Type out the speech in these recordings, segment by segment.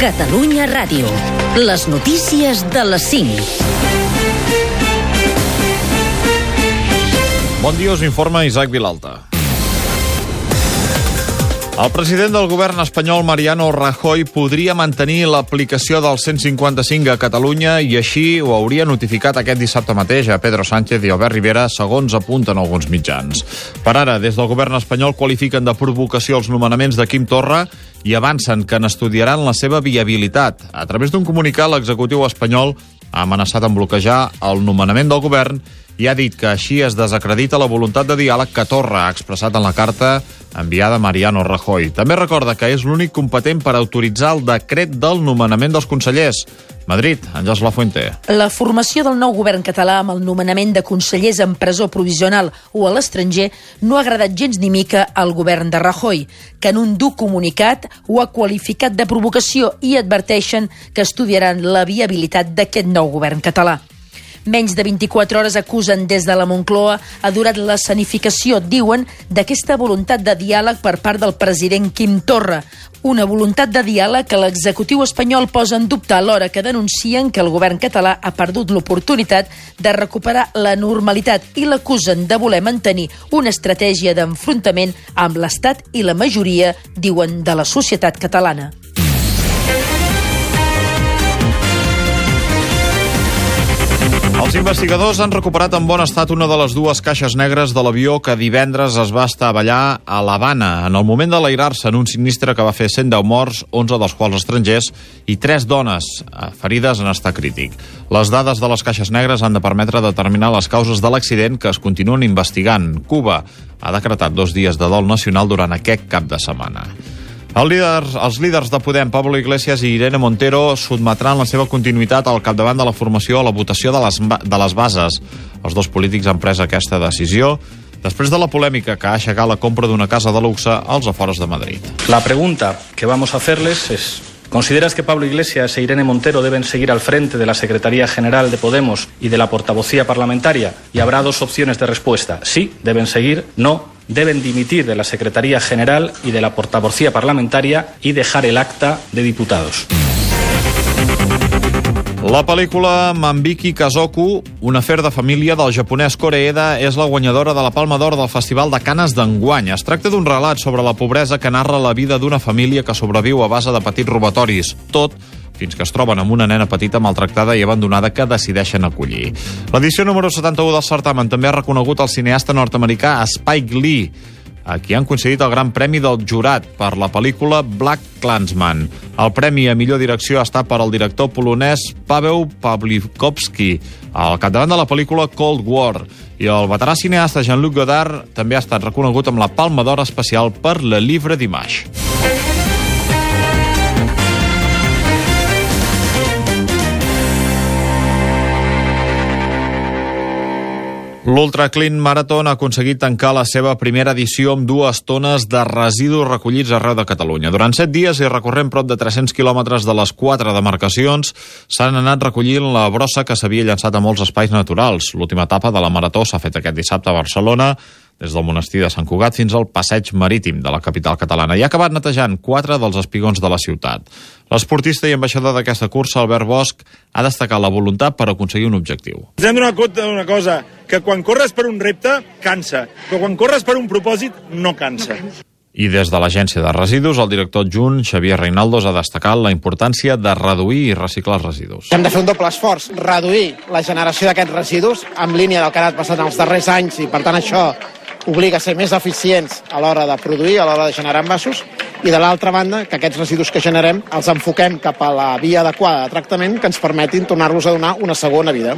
Catalunya Ràdio. Les notícies de les 5. Bon dia, us informa Isaac Vilalta. El president del govern espanyol, Mariano Rajoy, podria mantenir l'aplicació del 155 a Catalunya i així ho hauria notificat aquest dissabte mateix a Pedro Sánchez i Albert Rivera, segons apunten alguns mitjans. Per ara, des del govern espanyol qualifiquen de provocació els nomenaments de Quim Torra i avancen que n'estudiaran la seva viabilitat. A través d'un comunicat, l'executiu espanyol ha amenaçat amb bloquejar el nomenament del govern i ha dit que així es desacredita la voluntat de diàleg que Torra ha expressat en la carta enviada a Mariano Rajoy. També recorda que és l'únic competent per autoritzar el decret del nomenament dels consellers. Madrid, Àngels Lafuente. La formació del nou govern català amb el nomenament de consellers en presó provisional o a l'estranger no ha agradat gens ni mica al govern de Rajoy, que en un dur comunicat ho ha qualificat de provocació i adverteixen que estudiaran la viabilitat d'aquest nou govern català. Menys de 24 hores acusen des de la Moncloa ha durat l'escenificació, diuen, d'aquesta voluntat de diàleg per part del president Quim Torra. Una voluntat de diàleg que l'executiu espanyol posa en dubte alhora que denuncien que el govern català ha perdut l'oportunitat de recuperar la normalitat i l'acusen de voler mantenir una estratègia d'enfrontament amb l'Estat i la majoria, diuen, de la societat catalana. Els investigadors han recuperat en bon estat una de les dues caixes negres de l'avió que divendres es va estavellar a l'Havana en el moment de l'airar-se en un sinistre que va fer 110 morts, 11 dels quals estrangers, i 3 dones ferides en estat crític. Les dades de les caixes negres han de permetre determinar les causes de l'accident que es continuen investigant. Cuba ha decretat dos dies de dol nacional durant aquest cap de setmana. El líder, els líders de Podem, Pablo Iglesias i Irene Montero, sotmetran la seva continuïtat al capdavant de la formació a la votació de les, de les bases. Els dos polítics han pres aquesta decisió després de la polèmica que ha aixecat la compra d'una casa de luxe als afores de Madrid. La pregunta que vamos a hacerles es ¿Consideras que Pablo Iglesias e Irene Montero deben seguir al frente de la Secretaría General de Podemos y de la portavocía parlamentaria? Y habrá dos opciones de respuesta. Sí, deben seguir. No, deben dimitir de la Secretaría General y de la portavocía parlamentaria y dejar el acta de diputados. La pel·lícula Mambiki Kazoku, un afer de família del japonès Koreeda, és la guanyadora de la Palma d'Or del Festival de Canes d'enguany. Es tracta d'un relat sobre la pobresa que narra la vida d'una família que sobreviu a base de petits robatoris. Tot fins que es troben amb una nena petita maltractada i abandonada que decideixen acollir. L'edició número 71 del certamen també ha reconegut el cineasta nord-americà Spike Lee, a qui han concedit el Gran Premi del Jurat per la pel·lícula Black Klansman. El premi a millor direcció estat per al director polonès Paweł Pawlikowski, al capdavant de la pel·lícula Cold War. I el veterà cineasta Jean-Luc Godard també ha estat reconegut amb la Palma d'Or especial per Le Livre d'Image. L'Ultra Clean Marathon ha aconseguit tancar la seva primera edició amb dues tones de residus recollits arreu de Catalunya. Durant set dies i recorrent prop de 300 quilòmetres de les quatre demarcacions, s'han anat recollint la brossa que s'havia llançat a molts espais naturals. L'última etapa de la marató s'ha fet aquest dissabte a Barcelona, des del monestir de Sant Cugat fins al passeig marítim de la capital catalana i ha acabat netejant quatre dels espigons de la ciutat. L'esportista i ambaixador d'aquesta cursa, Albert Bosch, ha destacat la voluntat per aconseguir un objectiu. Ens hem donat compte d'una cosa, que quan corres per un repte, cansa, però quan corres per un propòsit, no cansa. I des de l'Agència de Residus, el director adjunt, Xavier Reinaldos, ha destacat la importància de reduir i reciclar els residus. Hem de fer un doble esforç, reduir la generació d'aquests residus en línia del que ha anat passant els darrers anys i, per tant, això obliga a ser més eficients a l'hora de produir, a l'hora de generar envasos, i de l'altra banda, que aquests residus que generem els enfoquem cap a la via adequada de tractament que ens permetin tornar-los a donar una segona vida.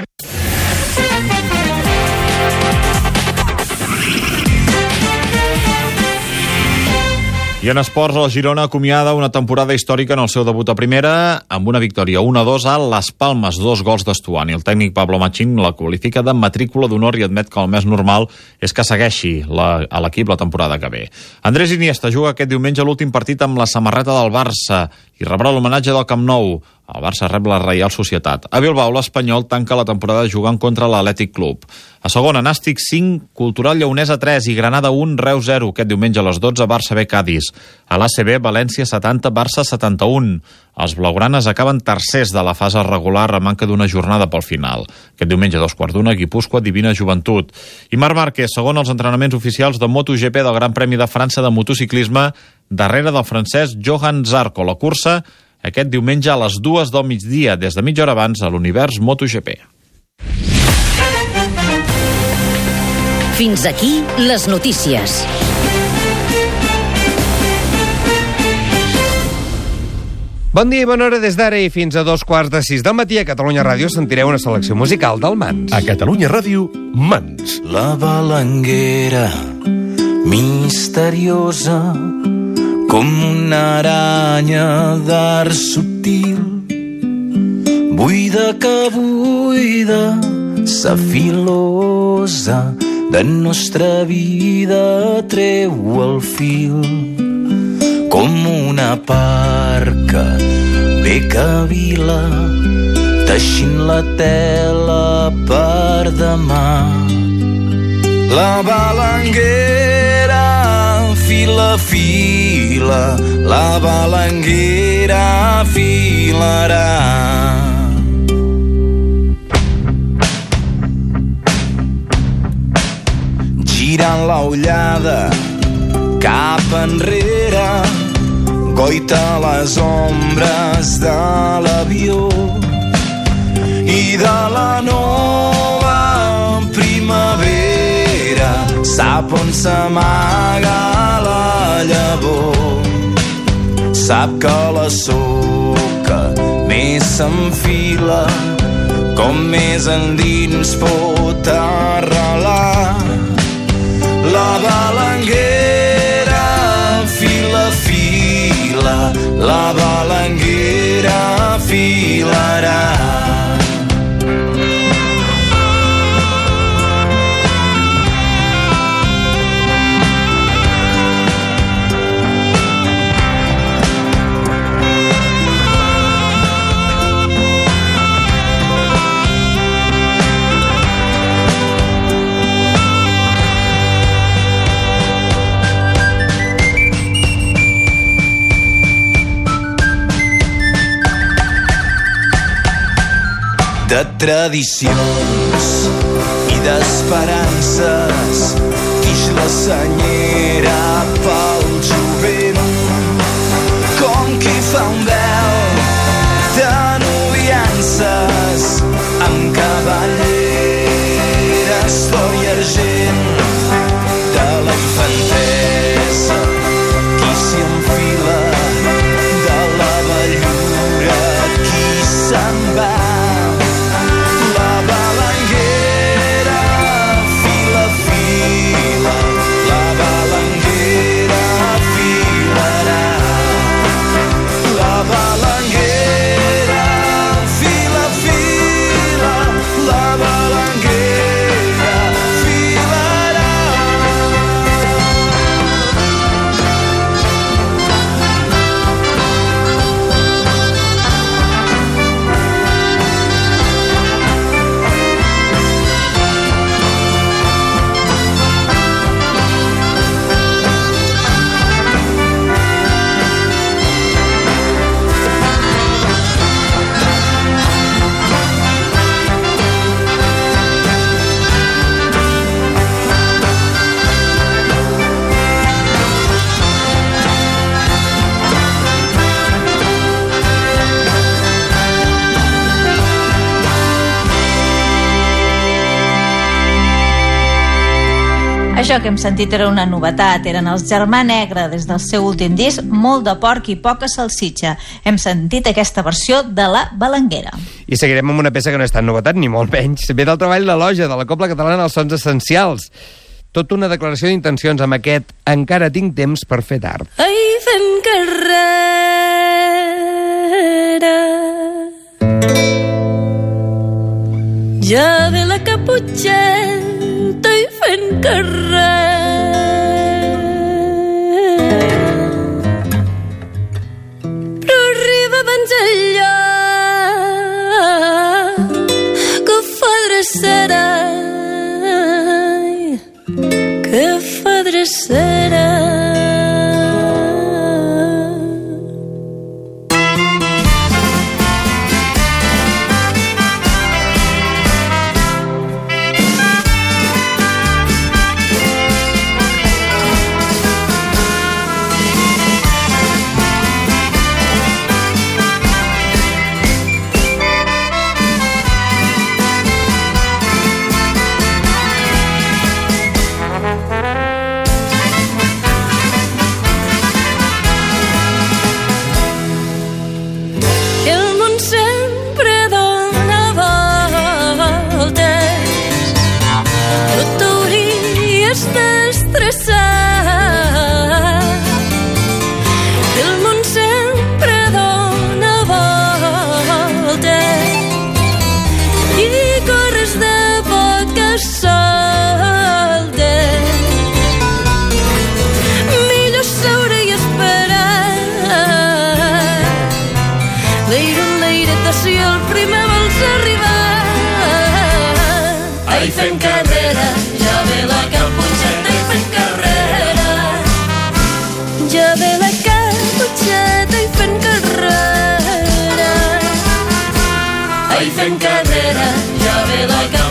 I en esports, el Girona acomiada una temporada històrica en el seu debut a primera amb una victòria 1-2 a Les Palmes, dos gols d'Estuani. El tècnic Pablo Machín la qualifica de matrícula d'honor i admet que el més normal és que segueixi la, a l'equip la temporada que ve. Andrés Iniesta juga aquest diumenge l'últim partit amb la samarreta del Barça i rebrà l'homenatge del Camp Nou. El Barça rep la Reial Societat. A Bilbao, l'Espanyol tanca la temporada jugant contra l'Atlètic Club. A segona, Nàstic 5, Cultural Lleonesa 3 i Granada 1, Reus 0. Aquest diumenge a les 12, Barça B Cádiz. A l'ACB, València 70, Barça 71. Els blaugranes acaben tercers de la fase regular a manca d'una jornada pel final. Aquest diumenge dos quarts d'una, Guipúscoa Divina Joventut. I Marc Márquez, segon els entrenaments oficials de MotoGP del Gran Premi de França de motociclisme, darrere del francès Johan Zarco. La cursa aquest diumenge a les dues del migdia, des de mitja hora abans, a l'Univers MotoGP. Fins aquí les notícies. Bon dia i bona hora des d'ara i fins a dos quarts de sis del matí a Catalunya Ràdio sentireu una selecció musical del Mans. A Catalunya Ràdio, Mans. La balanguera misteriosa com una aranya d'art subtil buida que buida sa filosa de nostra vida treu el fil. Com una parca bé que vila teixint la tela per demà. La balanguera fila fila la balanguera filarà girant la ullada cap enrere goita les ombres de l'avió i de la nova sap on s'amaga la llavor. Sap que la soca més s'enfila com més endins pot arrelar. La balanguera fila fila la balanguera filarà de tradicions i d'esperances. Ix la senyera pel Això que hem sentit era una novetat, eren els Germà Negre des del seu últim disc, molt de porc i poca salsitxa. Hem sentit aquesta versió de la Balanguera. I seguirem amb una peça que no és tan novetat, ni molt menys. Ve del treball La Loja, de la Copla Catalana als Sons Essencials. Tot una declaració d'intencions amb aquest Encara tinc temps per fer tard. Ai, fent carrera Ja ve la caputxeta i fent carrer. Però arriba abans el lloc que fa drecera que fa drecera la caputxeta i fent carrera. Ai, fent carrera, ja ve la caputxeta.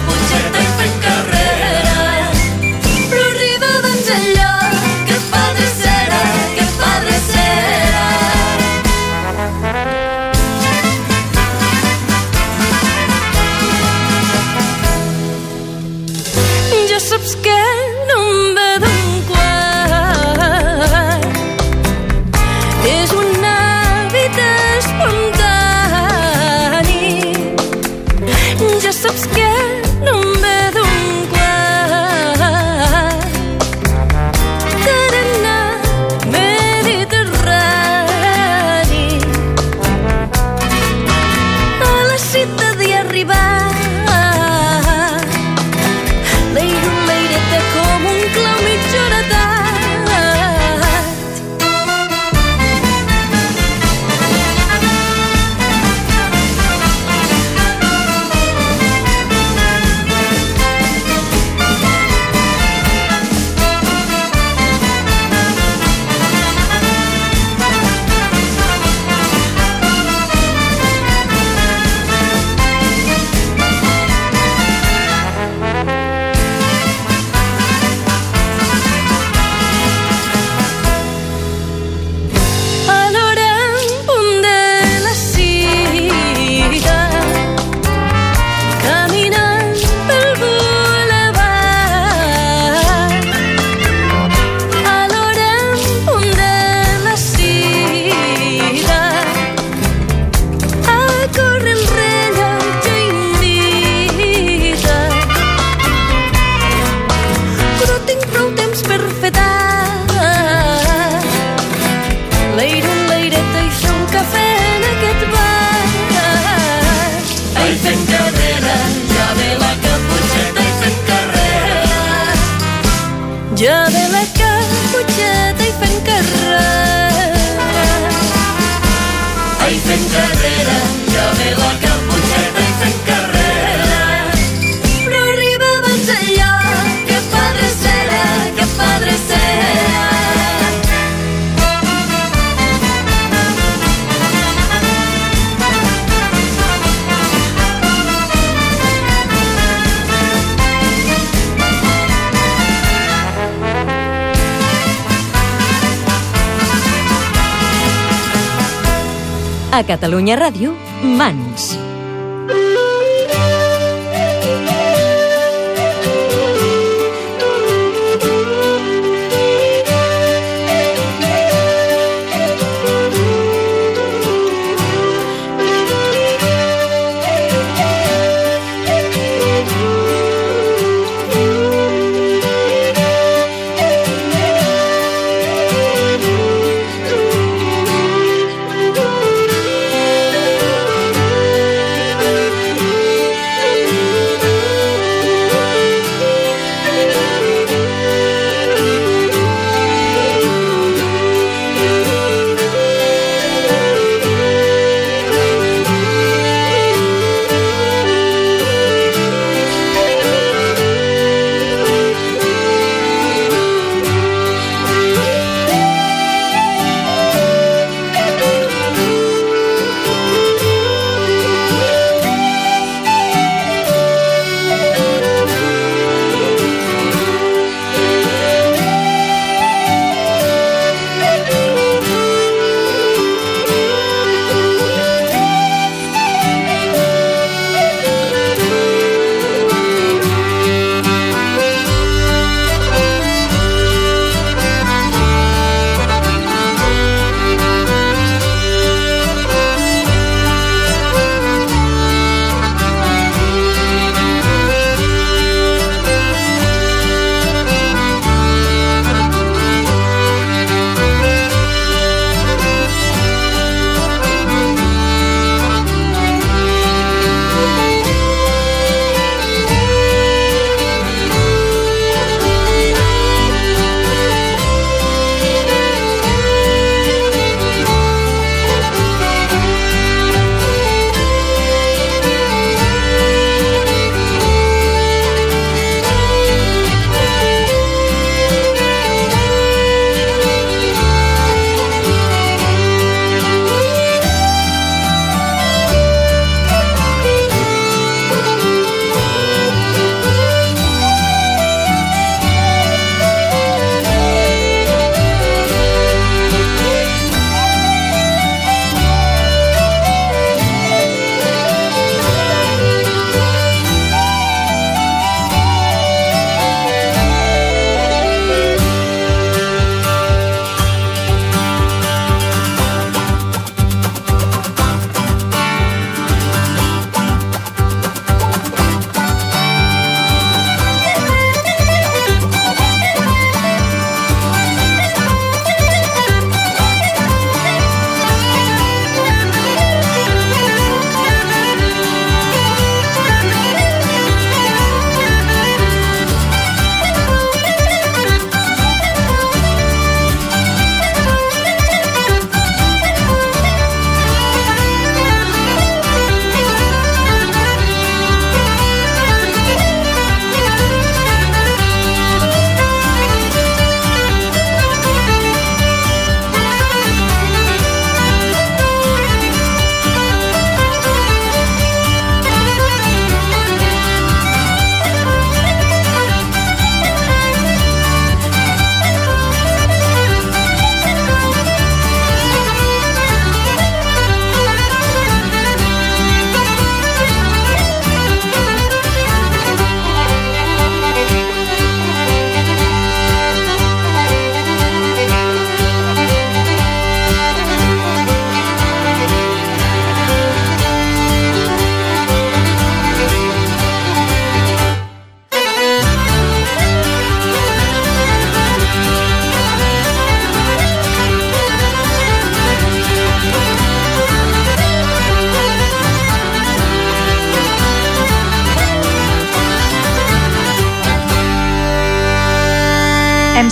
Catalunya Ràdio, MANS.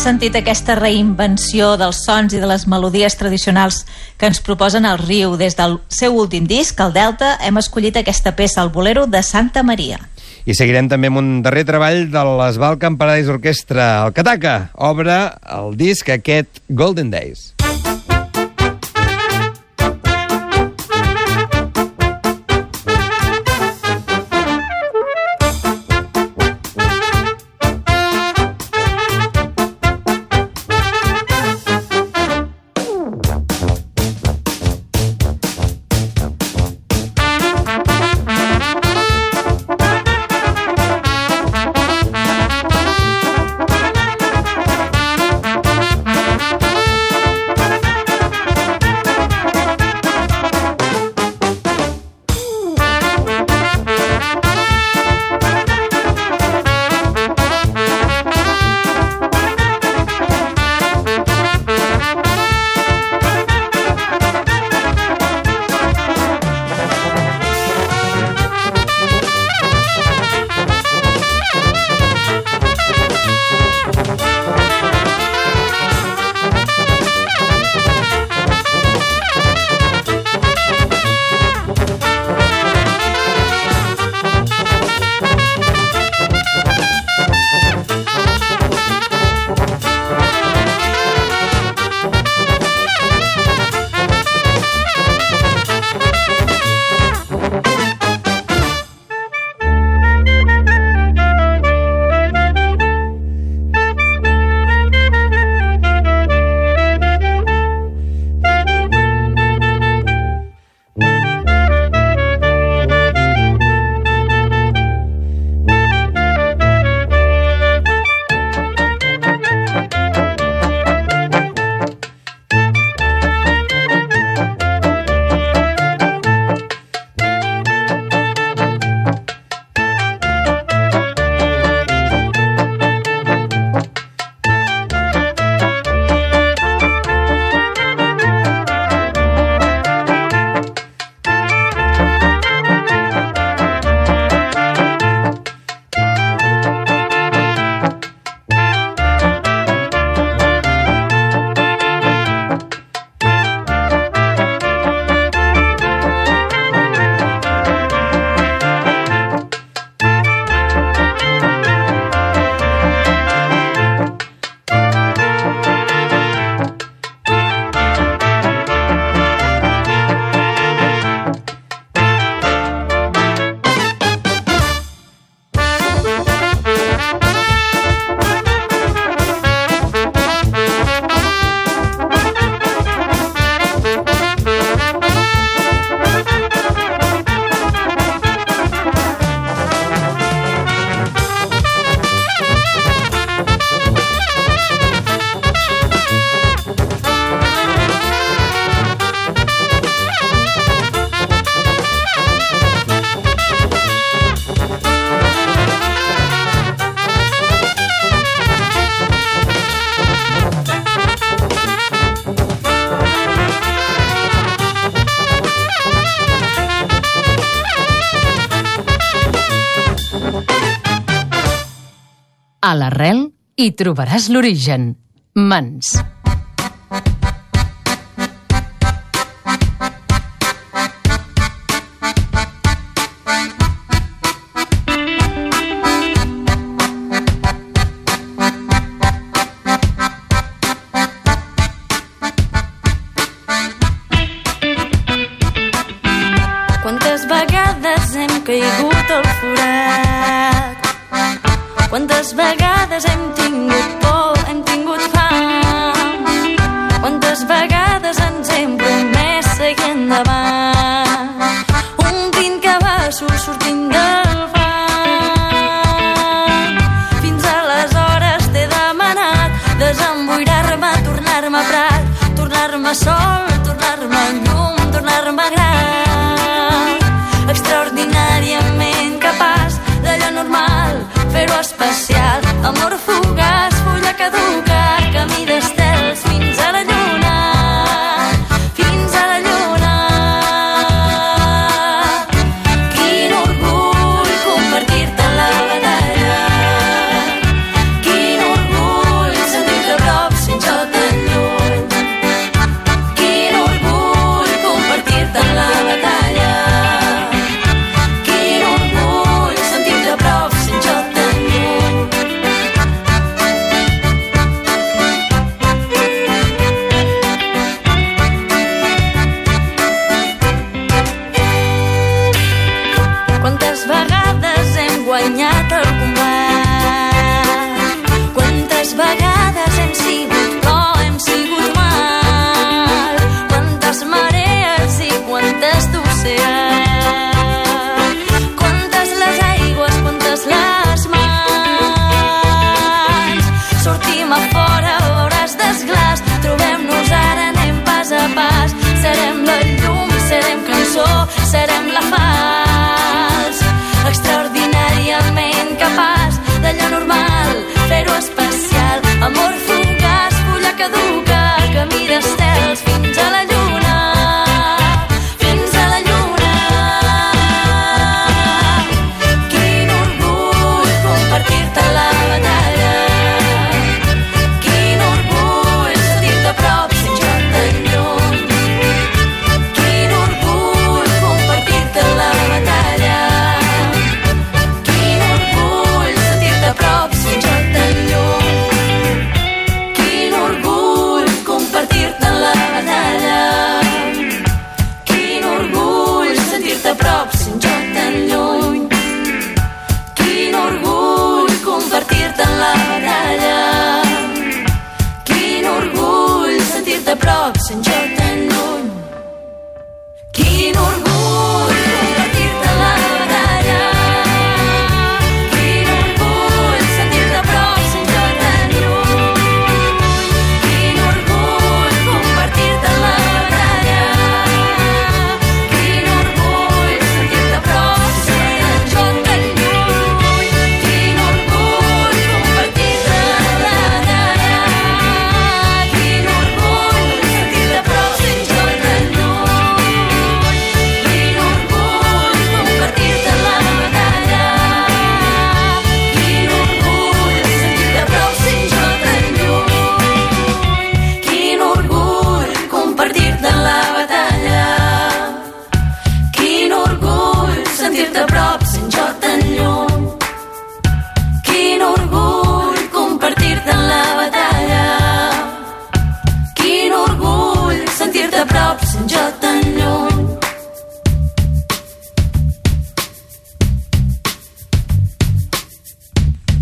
Sentit aquesta reinvenció dels sons i de les melodies tradicionals que ens proposen el riu. Des del seu últim disc, el Delta, hem escollit aquesta peça, el bolero de Santa Maria. I seguirem també amb un darrer treball de les Balkan Paradise Orquestra. El Kataka obre el disc aquest Golden Days. A hi trobaràs l'origen. Mans. Quantes vegades hem caigut al forat? Quantes vegades hem tingut por,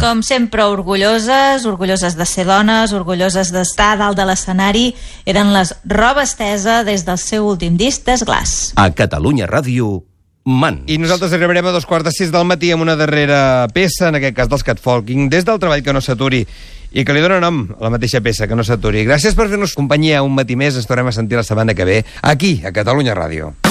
com sempre orgulloses, orgulloses de ser dones, orgulloses d'estar dalt de l'escenari. Eren les roba estesa des del seu últim disc d'Esglas. A Catalunya Ràdio, Man. I nosaltres arribarem a dos quarts de sis del matí amb una darrera peça, en aquest cas dels Catfolking, des del treball que no s'aturi i que li dóna nom a la mateixa peça, que no s'aturi. Gràcies per fer-nos companyia un matí més. Ens tornem a sentir la setmana que ve aquí, a Catalunya Ràdio.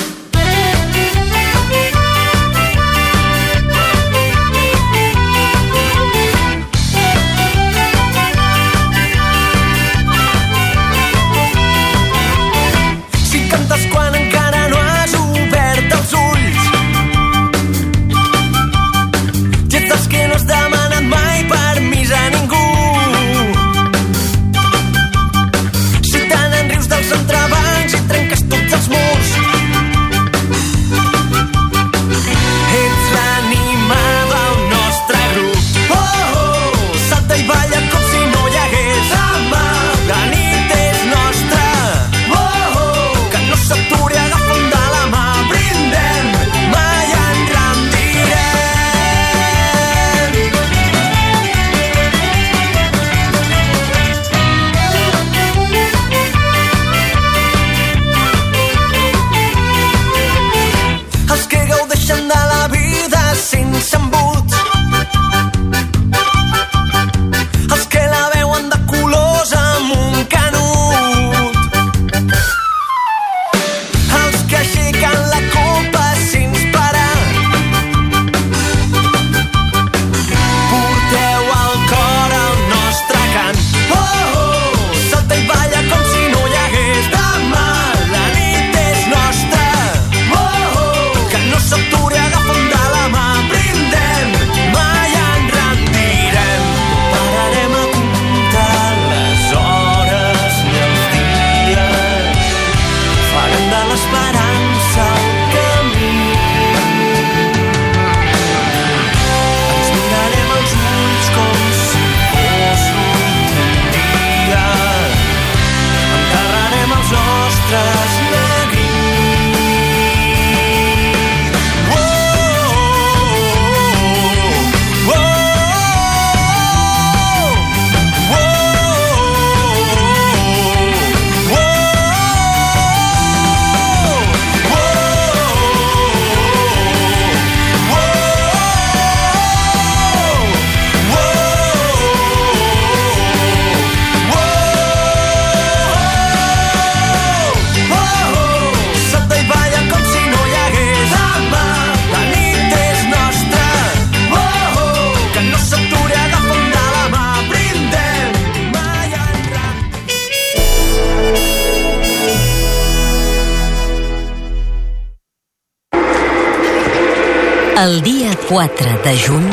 El dia 4 de juny...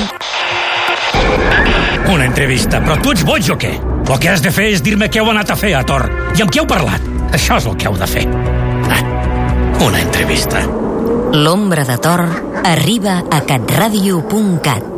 Una entrevista, però tu ets boig o què? El que has de fer és dir-me què heu anat a fer a Tor i amb qui heu parlat. Això és el que heu de fer. Ah, una entrevista. L'ombra de Tor arriba a catradio.cat